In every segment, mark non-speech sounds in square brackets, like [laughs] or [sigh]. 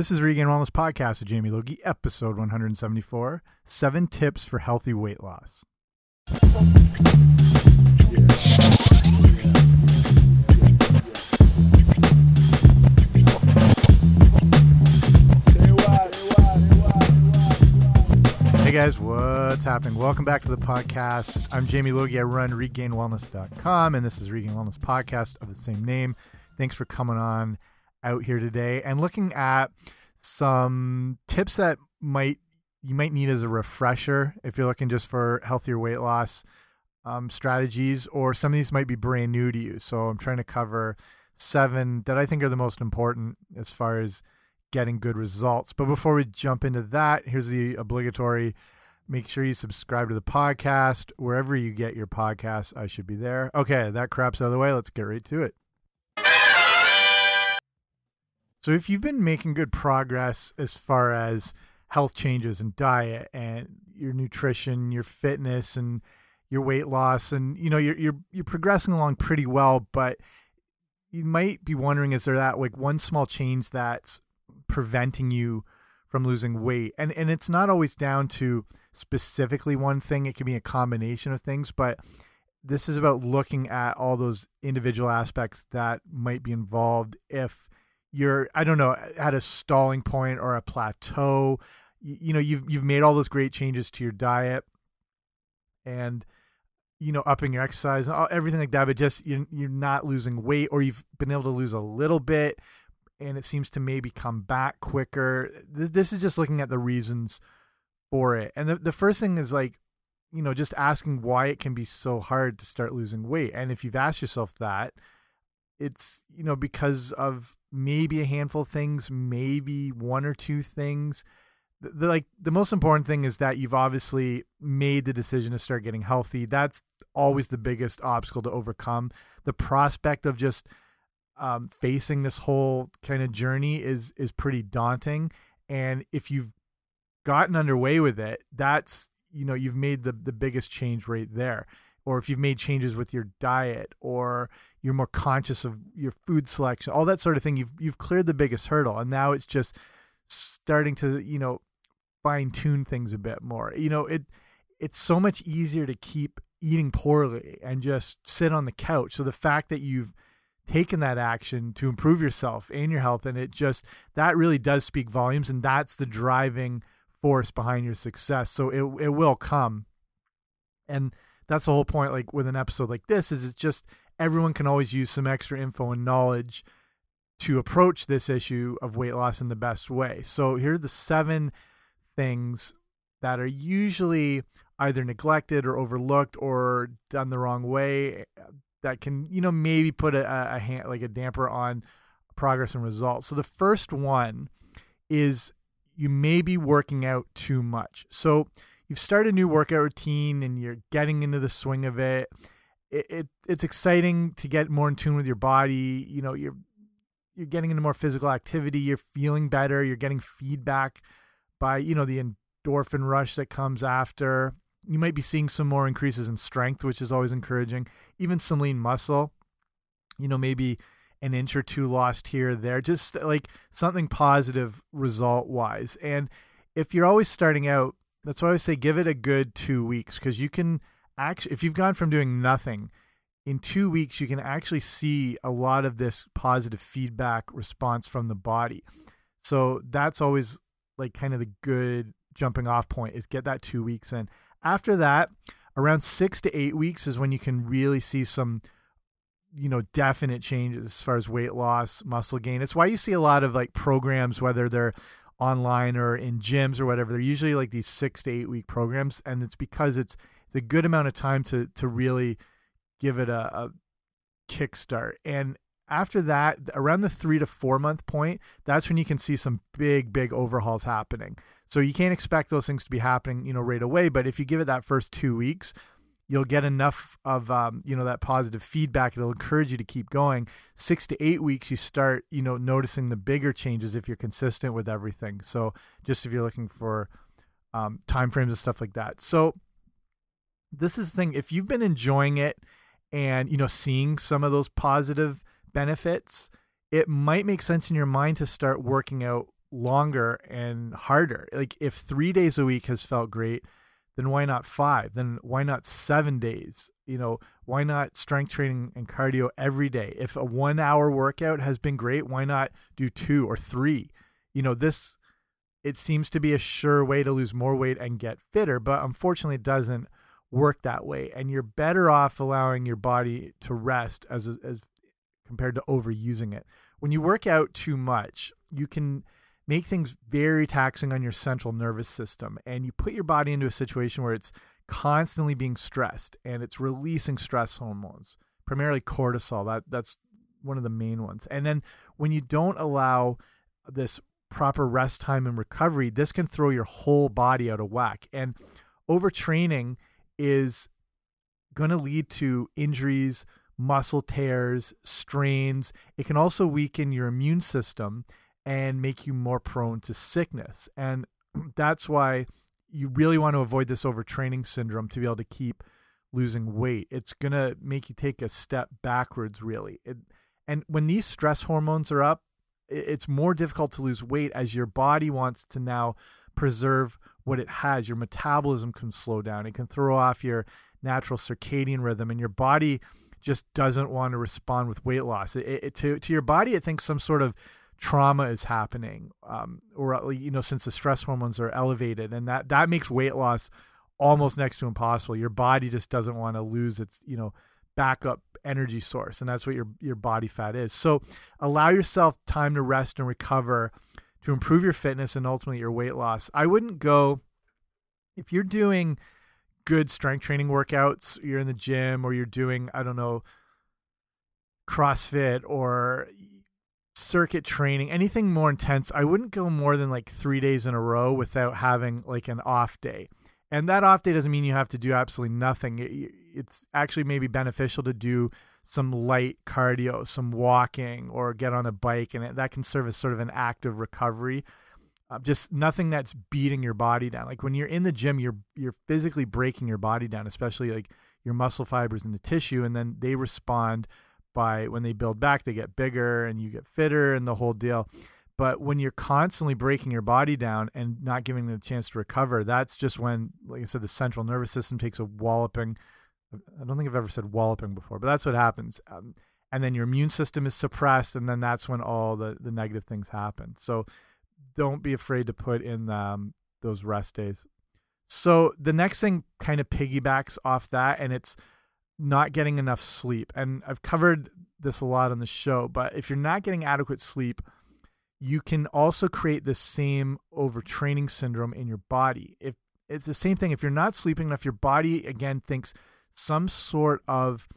This is Regained Wellness Podcast with Jamie Logie, episode 174 Seven Tips for Healthy Weight Loss. Hey guys, what's happening? Welcome back to the podcast. I'm Jamie Logie. I run regainedwellness.com, and this is Regained Wellness Podcast of the same name. Thanks for coming on out here today and looking at some tips that might you might need as a refresher if you're looking just for healthier weight loss um, strategies, or some of these might be brand new to you. So I'm trying to cover seven that I think are the most important as far as getting good results. But before we jump into that, here's the obligatory make sure you subscribe to the podcast wherever you get your podcasts. I should be there. Okay, that crap's out of the way. Let's get right to it. So, if you've been making good progress as far as health changes and diet and your nutrition, your fitness and your weight loss and you know you're you're you're progressing along pretty well, but you might be wondering is there that like one small change that's preventing you from losing weight? And and it's not always down to specifically one thing, it can be a combination of things, but this is about looking at all those individual aspects that might be involved if you're I don't know at a stalling point or a plateau. You, you, know you've you've made all those great changes to your diet and you know upping your exercise and everything like that, but just you're you're not losing weight or you've been able to lose a little bit and it seems to maybe come back quicker. This, this is just looking at the reasons for it. And the the first thing is like you know just asking why it can be so hard to start losing weight. And if you've asked yourself that, it's you know because of maybe a handful of things, maybe one or two things. The, the, like the most important thing is that you've obviously made the decision to start getting healthy. That's always the biggest obstacle to overcome. The prospect of just um, facing this whole kind of journey is is pretty daunting. And if you've gotten underway with it, that's you know you've made the the biggest change right there or if you've made changes with your diet or you're more conscious of your food selection all that sort of thing you've you've cleared the biggest hurdle. And now it's just starting to you know fine tune things a bit more. You know it it's so much easier to keep eating poorly and just sit on the couch. So the fact that you've taken that action to improve yourself and your health and it just that really does speak volumes and that's the driving force behind your success. So it it will come. And that's the whole point like with an episode like this is it's just everyone can always use some extra info and knowledge to approach this issue of weight loss in the best way. So here are the seven things that are usually either neglected or overlooked or done the wrong way that can you know maybe put a, a hand like a damper on progress and results. So the first one is you may be working out too much. So you've started a new workout routine and you're getting into the swing of it. It, it it's exciting to get more in tune with your body. You know, you're you're getting into more physical activity. You're feeling better. You're getting feedback by you know the endorphin rush that comes after. You might be seeing some more increases in strength, which is always encouraging. Even some lean muscle. You know, maybe an inch or two lost here there. Just like something positive result wise. And if you're always starting out that's why I say give it a good two weeks because you can actually, if you've gone from doing nothing, in two weeks you can actually see a lot of this positive feedback response from the body. So that's always like kind of the good jumping off point is get that two weeks in. After that, around six to eight weeks is when you can really see some you know definite changes as far as weight loss muscle gain it's why you see a lot of like programs whether they're online or in gyms or whatever. They're usually like these six to eight week programs, and it's because it's it's a good amount of time to to really give it a, a kickstart. And after that, around the three to four month point, that's when you can see some big, big overhauls happening. So you can't expect those things to be happening, you know, right away. But if you give it that first two weeks, you'll get enough of um, you know that positive feedback it'll encourage you to keep going. Six to eight weeks you start you know noticing the bigger changes if you're consistent with everything. So just if you're looking for um, time frames and stuff like that. So this is the thing if you've been enjoying it and you know seeing some of those positive benefits it might make sense in your mind to start working out longer and harder. Like if three days a week has felt great, then why not five? Then why not seven days? You know, why not strength training and cardio every day? If a one hour workout has been great, why not do two or three? You know, this, it seems to be a sure way to lose more weight and get fitter, but unfortunately, it doesn't work that way. And you're better off allowing your body to rest as, as compared to overusing it. When you work out too much, you can make things very taxing on your central nervous system and you put your body into a situation where it's constantly being stressed and it's releasing stress hormones primarily cortisol. That that's one of the main ones. And then when you don't allow this proper rest time and recovery this can throw your whole body out of whack. And overtraining is going to lead to injuries muscle tears strains. It can also weaken your immune system and make you more prone to sickness. And [clears throat] that's why you really want to avoid this overtraining syndrome to be able to keep losing weight. It's going to make you take a step backwards, really. It, and when these stress hormones are up, it's more difficult to lose weight as your body wants to now preserve what it has. Your metabolism can slow down, it can throw off your natural circadian rhythm, and your body just doesn't want to respond with weight loss. It, it, to, to your body, it thinks some sort of trauma is happening um, or you know since the stress hormones are elevated and that that makes weight loss almost next to impossible. Your body just doesn't want to lose its you know backup energy source and that's what your your body fat is. So allow yourself time to rest and recover to improve your fitness and ultimately your weight loss. I wouldn't go if you're doing good strength training workouts you're in the gym or you're doing i don't know crossfit or circuit training, anything more intense, I wouldn't go more than like three days in a row without having like an off day. And that off day doesn't mean you have to do absolutely nothing. It's actually maybe beneficial to do some light cardio, some walking, or get on a bike, and that can serve as sort of an active recovery. Uh, just nothing that's beating your body down. Like when you're in the gym, you're you're physically breaking your body down, especially like your muscle fibers and the tissue, and then they respond by when they build back, they get bigger and you get fitter and the whole deal. But when you're constantly breaking your body down and not giving them a chance to recover, that's just when, like I said, the central nervous system takes a walloping. I don't think I've ever said walloping before, but that's what happens. Um, and then your immune system is suppressed, and then that's when all the, the negative things happen. So don't be afraid to put in um, those rest days. So the next thing kind of piggybacks off that, and it's not getting enough sleep. And I've covered this a lot on the show, but if you're not getting adequate sleep, you can also create the same overtraining syndrome in your body. If it's the same thing, if you're not sleeping enough, your body again thinks some sort of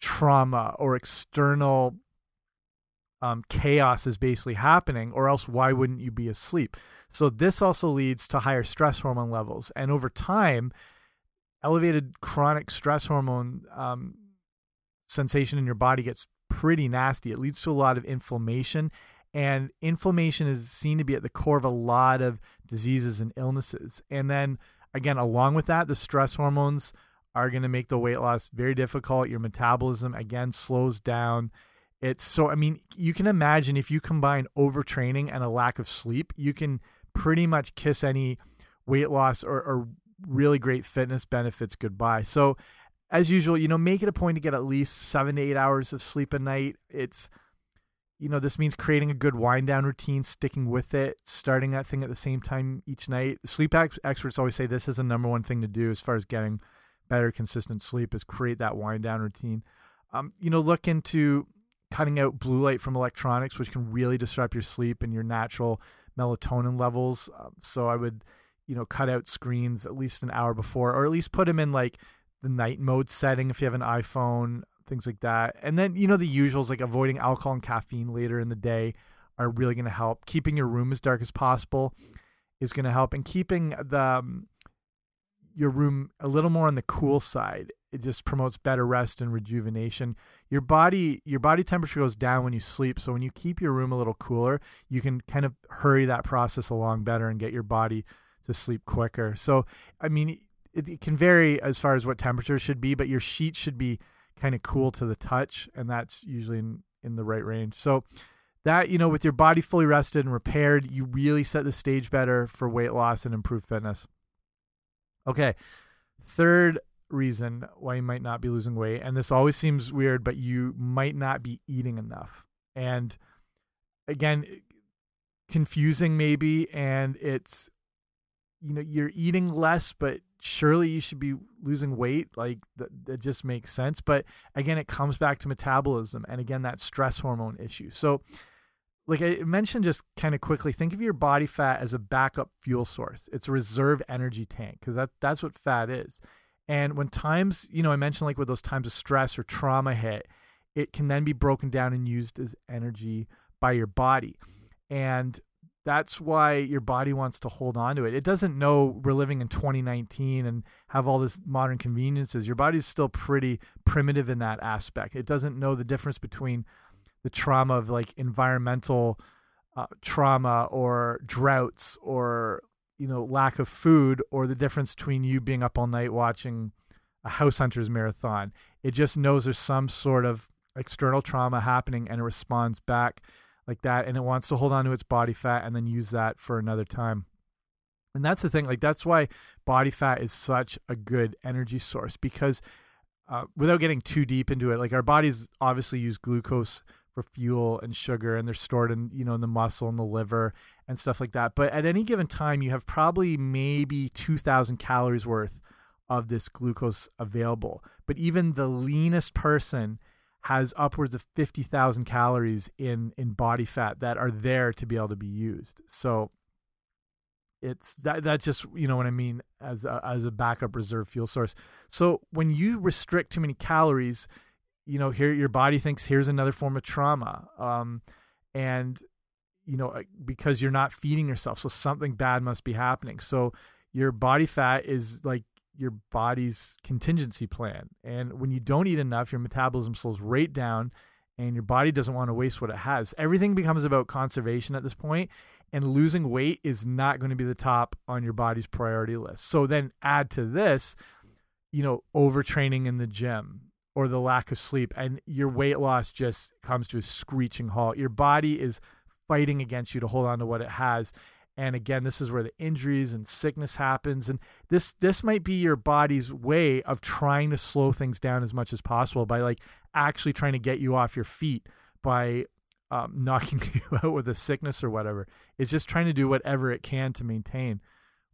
trauma or external um, chaos is basically happening, or else why wouldn't you be asleep? So this also leads to higher stress hormone levels, and over time, elevated chronic stress hormone um, sensation in your body gets pretty nasty. It leads to a lot of inflammation, and inflammation is seen to be at the core of a lot of diseases and illnesses. And then again, along with that, the stress hormones are going to make the weight loss very difficult. Your metabolism again slows down. It's so I mean, you can imagine if you combine overtraining and a lack of sleep, you can pretty much kiss any weight loss or, or really great fitness benefits goodbye. So, as usual, you know, make it a point to get at least seven to eight hours of sleep a night. It's, you know, this means creating a good wind down routine, sticking with it, starting that thing at the same time each night. Sleep ex experts always say this is the number one thing to do as far as getting better, consistent sleep is create that wind down routine. Um, you know, look into cutting out blue light from electronics, which can really disrupt your sleep and your natural melatonin levels. Um, so I would you know cut out screens at least an hour before or at least put them in like the night mode setting if you have an iphone things like that. And then you know the usuals like avoiding alcohol and caffeine later in the day are really going to help. Keeping your room as dark as possible is going to help and keeping the um, your room a little more on the cool side it just promotes better rest and rejuvenation. Your body your body temperature goes down when you sleep so when you keep your room a little cooler you can kind of hurry that process along better and get your body to sleep quicker. So, I mean, it, it can vary as far as what temperature should be, but your sheet should be kind of cool to the touch, and that's usually in, in the right range. So, that you know with your body fully rested and repaired you really set the stage better for weight loss and improved fitness okay third reason why you might not be losing weight and this always seems weird but you might not be eating enough and again confusing maybe and it's you know you're eating less but surely you should be losing weight like that, just makes sense but again it comes back to metabolism and again that stress hormone issue so like I mentioned just kind of quickly, think of your body fat as a backup fuel source. It's a reserve energy tank because that that's what fat is. And when times, you know, I mentioned like with those times of stress or trauma hit, it can then be broken down and used as energy by your body. And that's why your body wants to hold on to it. It doesn't know we're living in 2019 and have all this modern conveniences. Your body's still pretty primitive in that aspect. It doesn't know the difference between the trauma of like environmental uh, trauma or droughts or you know lack of food or the difference between you being up all night watching a house hunters marathon it just knows there's some sort of external trauma happening and it responds back like that and it wants to hold on to its body fat and then use that for another time. And that's the thing like that's why body fat is such a good energy source because uh, without getting too deep into it like our bodies obviously use glucose for fuel and sugar and they're stored in you know in the muscle and the liver and stuff like that. But at any given time you have probably maybe 2000 calories worth of this glucose available. But even the leanest person has upwards of 50,000 calories in in body fat that are there to be able to be used. So it's that that's just you know what I mean as a, as a backup reserve fuel source. So when you restrict too many calories you know here your body thinks here's another form of trauma um, and you know uh, because you're not feeding yourself so something bad must be happening. So your body fat is like your body's contingency plan. And when you don't eat enough your metabolism slows right down and your body doesn't want to waste what it has. Everything becomes about conservation at this point and losing weight is not going to be the top on your body's priority list. So then add to this you know overtraining in the gym or the lack of sleep and your weight loss just comes to a screeching halt. Your body is fighting against you to hold on to what it has and again this is where the injuries and sickness happens and this this might be your body's way of trying to slow things down as much as possible by like actually trying to get you off your feet by um, [laughs] knocking you out with a sickness or whatever it's just trying to do whatever it can to maintain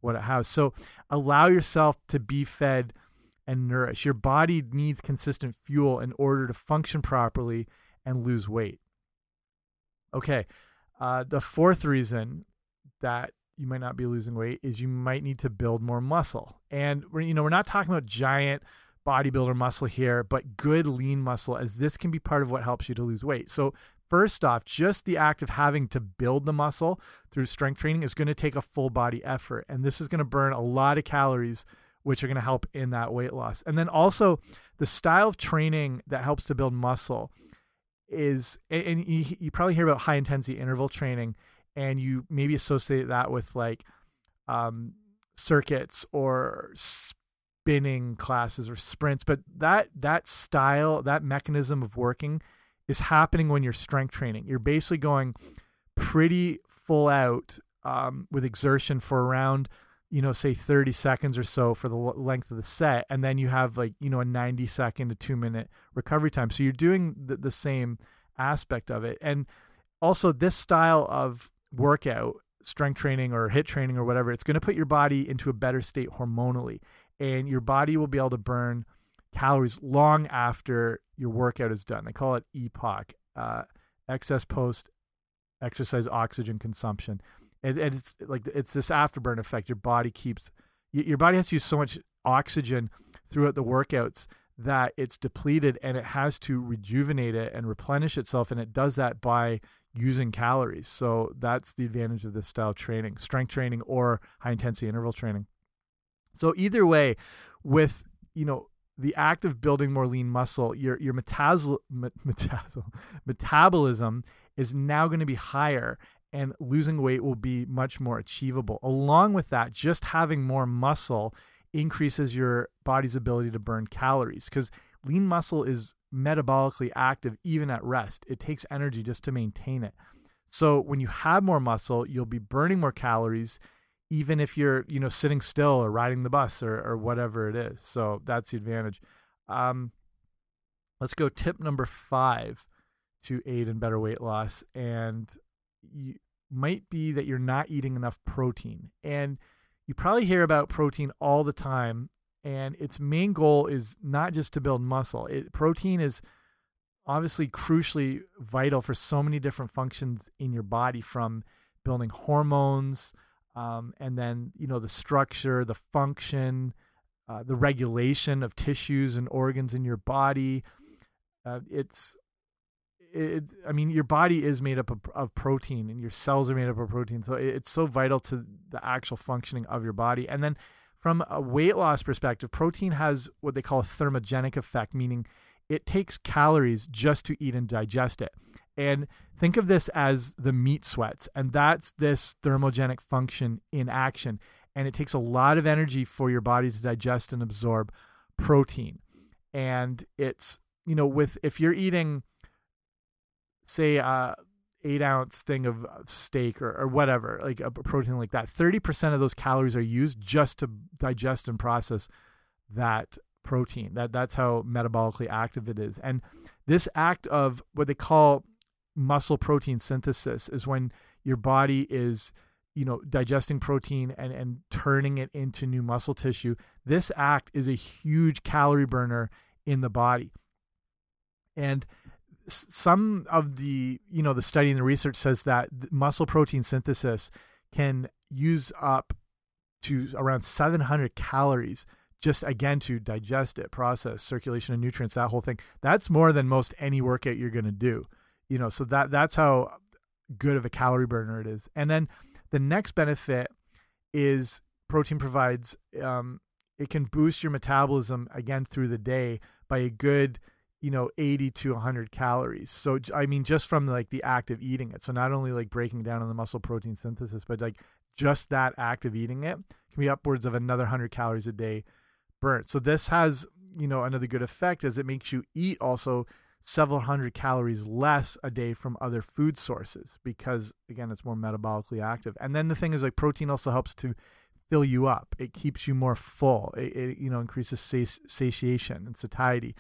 what it has so allow yourself to be fed and nourish. Your body needs consistent fuel in order to function properly and lose weight. Okay, uh, the fourth reason that you might not be losing weight is you might need to build more muscle. And we're, you know, we're not talking about giant bodybuilder muscle here, but good lean muscle, as this can be part of what helps you to lose weight. So, first off, just the act of having to build the muscle through strength training is going to take a full body effort. And this is going to burn a lot of calories which are going to help in that weight loss. And then also the style of training that helps to build muscle is, and you, you probably hear about high intensity interval training, and you maybe associate that with like um, circuits or spinning classes or sprints. But that that style, that mechanism of working, is happening when you're strength training. You're basically going pretty full out um, with exertion for around you know, say 30 seconds or so for the length of the set. And then you have like, you know, a 90 second to two minute recovery time. So you're doing the, the same aspect of it. And also, this style of workout, strength training or HIIT training or whatever, it's going to put your body into a better state hormonally. And your body will be able to burn calories long after your workout is done. They call it EPOC, uh, excess post exercise oxygen consumption and, and it's like it's this afterburn effect. Your body keeps your body has to use so much oxygen throughout the workouts that it's depleted and it has to rejuvenate it and replenish itself and it does that by using calories so that's the advantage of this style of training strength training or high intensity interval training so either way with you know the act of building more lean muscle your your metabolism is now going to be higher and losing weight will be much more achievable. Along with that, just having more muscle increases your body's ability to burn calories because lean muscle is metabolically active even at rest. It takes energy just to maintain it. So when you have more muscle, you'll be burning more calories even if you're, you know, sitting still or riding the bus or or whatever it is. So that's the advantage. Um let's go tip number 5 to aid in better weight loss and you might be that you're not eating enough protein. And you probably hear about protein all the time and its main goal is not just to build muscle. It, protein is obviously crucially vital for so many different functions in your body from building hormones um, and then you know the structure the function uh, the regulation of tissues and organs in your body uh, it's it, I mean, your body is made up of, of, protein, and your cells are made up of protein. So it, it's so vital to the actual functioning of your body. And then, from a weight loss perspective, protein has what they call a thermogenic effect, meaning it takes calories just to eat and digest it. And think of this as the meat sweats, and that's this thermogenic function in action. And it takes a lot of energy for your body to digest and absorb protein. And it's, you know, with if you're eating, say, a eight ounce thing of steak or, or whatever, like a protein like that, 30% of those calories are used just to digest and process that protein. That that's how metabolically active it is. And this act of what they call muscle protein synthesis is when your body is you know digesting protein and and turning it into new muscle tissue this act is a huge calorie burner in the body and some of the you know the study and the research says that muscle protein synthesis can use up to around 700 calories just again to digest it, process, circulation of nutrients, that whole thing. That's more than most any workout you're going to do. You know, so that that's how good of a calorie burner it is. And then the next benefit is protein provides um, it can boost your metabolism again through the day by a good you know 80 to 100 calories so i mean just from like the act of eating it so not only like breaking down on the muscle protein synthesis but like just that act of eating it can be upwards of another 100 calories a day burnt. So this has, you know, another good effect as it makes you eat also several hundred calories less a day from other food sources because again it's more metabolically active. And then the thing is like protein also helps to fill you up. It keeps you more full. It, it you know increases satiation and satiety.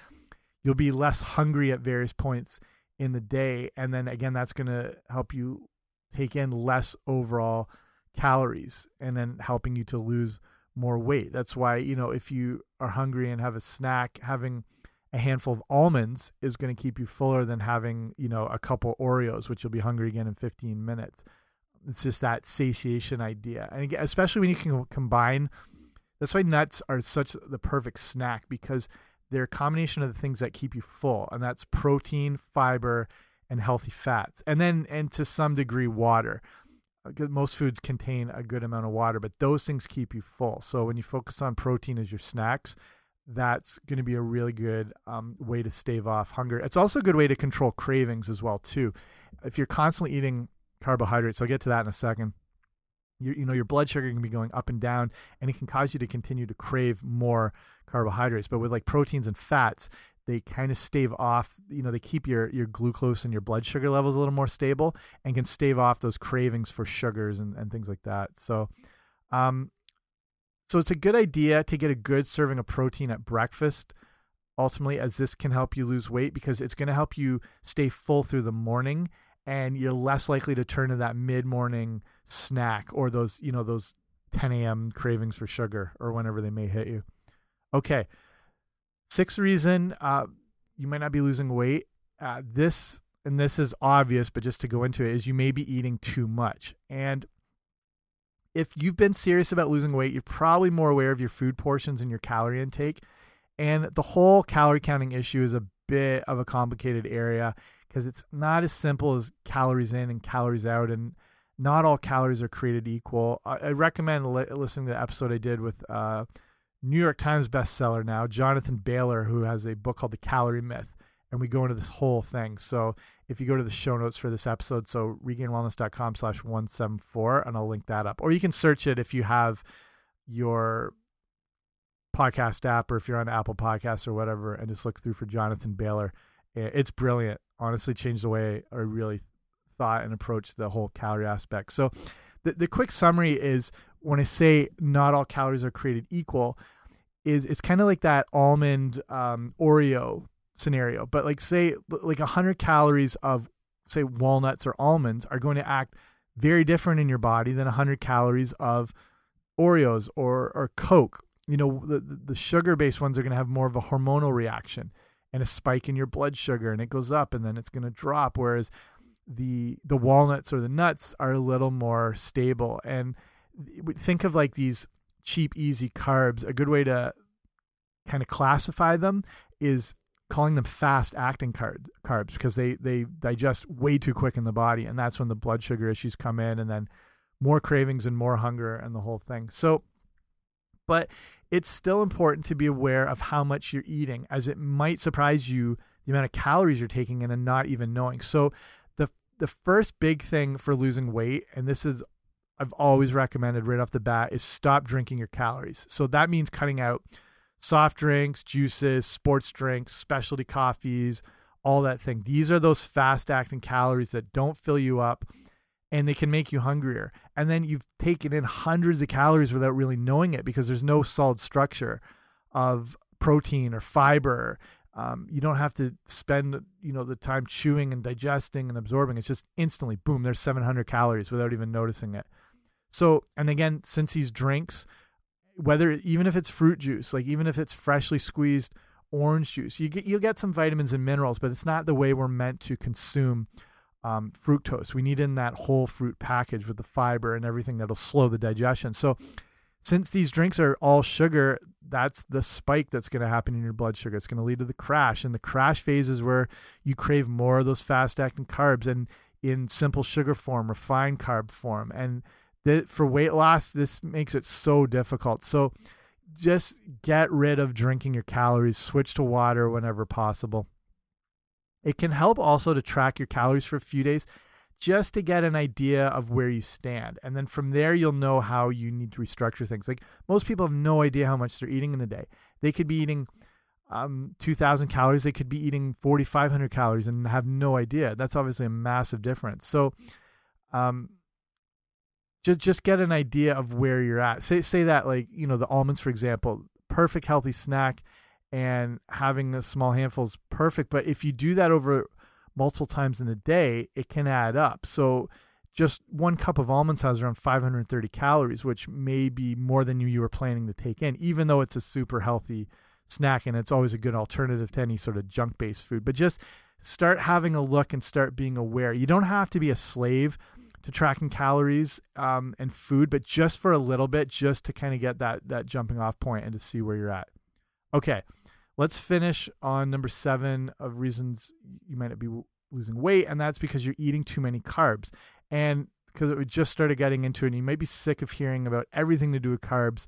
You'll be less hungry at various points in the day and then again that's going to help you take in less overall calories and then helping you to lose more weight. That's why, you know, if you are hungry and have a snack, having a handful of almonds is going to keep you fuller than having, you know, a couple Oreos, which you'll be hungry again in 15 minutes. It's just that satiation idea. And again, especially when you can combine, that's why nuts are such the perfect snack because they're a combination of the things that keep you full, and that's protein, fiber, and healthy fats. And then, and to some degree, water most foods contain a good amount of water, but those things keep you full. So when you focus on protein as your snacks, that's going to be a really good um, way to stave off hunger. It's also a good way to control cravings as well too. If you're constantly eating carbohydrates, I'll get to that in a second. You, you know your blood sugar can be going up and down, and it can cause you to continue to crave more carbohydrates. But with like proteins and fats, they kind of stave off you know they keep your your glucose and your blood sugar levels a little more stable and can stave off those cravings for sugars and, and things like that so um so it's a good idea to get a good serving of protein at breakfast ultimately as this can help you lose weight because it's going to help you stay full through the morning and you're less likely to turn to that mid-morning snack or those you know those 10 a.m cravings for sugar or whenever they may hit you okay Sixth reason uh, you might not be losing weight. Uh, this and this is obvious, but just to go into it, is you may be eating too much. And if you've been serious about losing weight, you're probably more aware of your food portions and your calorie intake. And the whole calorie counting issue is a bit of a complicated area because it's not as simple as calories in and calories out. And not all calories are created equal. I, I recommend li listening to the episode I did with uh, New York Times bestseller now, Jonathan Bailor, who has a book called The Calorie Myth. And we go into this whole thing. So if you go to the show notes for this episode, so regainedwellness.com slash 174, and I'll link that up. Or you can search it if you have your podcast app or if you're on Apple Podcasts or whatever, and just look through for Jonathan Bailor. It's brilliant. Honestly, changed the way I really thought and approached the whole calorie aspect. So, the, the quick summary is when I say not all calories are created equal, is it's kind of like that almond um, Oreo scenario. But like say like 100 calories of say walnuts or almonds are going to act very different in your body than 100 calories of Oreos or or Coke. You know, the the sugar-based ones are going to have more of a hormonal reaction and a spike in your blood sugar and it goes up and then it's going to drop whereas the the walnuts or the nuts are a little more stable and think of like these cheap easy carbs. A good way to kind of classify them is calling them fast acting carbs because they they digest way too quick in the body and that's when the blood sugar issues come in and then more cravings and more hunger and the whole thing. So but it's still important to be aware of how much you're eating as it might surprise you the amount of calories you're taking in and not even knowing. So the the first big thing for losing weight and this is I've always recommended right off the bat is stop drinking your calories so that means cutting out soft drinks, juices, sports drinks, specialty coffees, all that thing. These are those fast acting calories that don't fill you up and they can make you hungrier. And then you've taken in hundreds of calories without really knowing it because there's no solid structure of protein or fiber. Um, you don't have to spend you know the time chewing and digesting and absorbing. It's just instantly boom. There's 700 calories without even noticing it. So and again, since these drinks whether even if it's fruit juice, like even if it's freshly squeezed orange juice, you get you'll get some vitamins and minerals, but it's not the way we're meant to consume um, fructose. We need in that whole fruit package with the fiber and everything that'll slow the digestion. So since these drinks are all sugar, that's the spike that's going to happen in your blood sugar. It's going to lead to the crash, and the crash phase is where you crave more of those fast acting carbs and in simple sugar form, refined carb form, and that for weight loss, this makes it so difficult. So just get rid of drinking your calories, switch to water whenever possible. It can help also to track your calories for a few days just to get an idea of where you stand. And then from there, you'll know how you need to restructure things. Like most people have no idea how much they're eating in a day. They could be eating um, 2,000 calories, they could be eating 4,500 calories and have no idea. That's obviously a massive difference. So, um, just just get an idea of where you're at. Say say that like you know the almonds for example, perfect healthy snack, and having a small handful is perfect. But if you do that over multiple times in the day, it can add up. So just one cup of almonds has around 530 calories, which may be more than you, you were planning to take in, even though it's a super healthy snack and it's always a good alternative to any sort of junk based food. But just start having a look and start being aware. You don't have to be a slave to tracking calories um, and food, but just for a little bit, just to kind of get that that jumping off point and to see where you're at. Okay, let's finish on number seven of reasons you might not be losing weight, and that's because you're eating too many carbs. And because we just started getting into it, and you might be sick of hearing about everything to do with carbs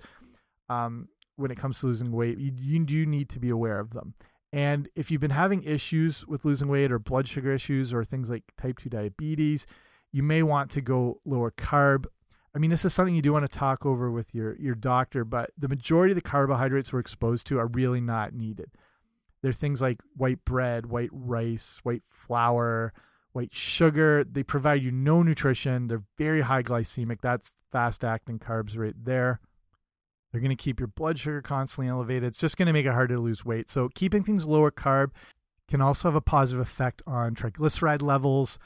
um, when it comes to losing weight. You, you do need to be aware of them. And if you've been having issues with losing weight or blood sugar issues or things like type 2 diabetes, you may want to go lower carb. I mean, this is something you do want to talk over with your your doctor, but the majority of the carbohydrates we're exposed to are really not needed. They're things like white bread, white rice, white flour, white sugar. They provide you no nutrition. They're very high glycemic. That's fast acting carbs right there. They're going to keep your blood sugar constantly elevated. It's just going to make it hard to lose weight. So, keeping things lower carb can also have a positive effect on triglyceride levels,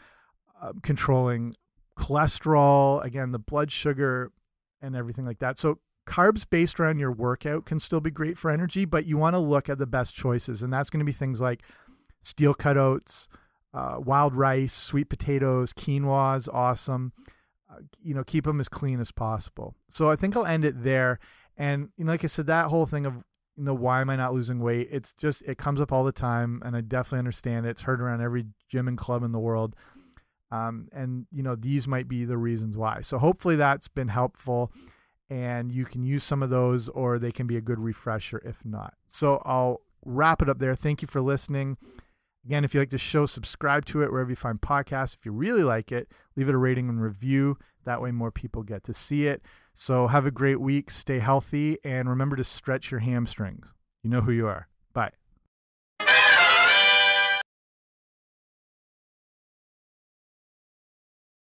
uh, controlling cholesterol, again, the blood sugar and everything like that. So carbs based around your workout can still be great for energy, but you want to look at the best choices. And that's going to be things like steel cut oats, uh, wild rice, sweet potatoes, quinoa is awesome. Uh, you know, keep them as clean as possible. So I think I'll end it there. And you know, like I said, that whole thing of you know why am I not losing weight? It's just it comes up all the time, and I definitely understand it. It's heard around every gym and club in the world. Um, and you know these might be the reasons why. So hopefully that's been helpful, and you can use some of those, or they can be a good refresher if not. So I'll wrap it up there. Thank you for listening. Again, if you like the show, subscribe to it wherever you find podcasts. If you really like it, leave it a rating and review. That way, more people get to see it. So, have a great week. Stay healthy. And remember to stretch your hamstrings. You know who you are.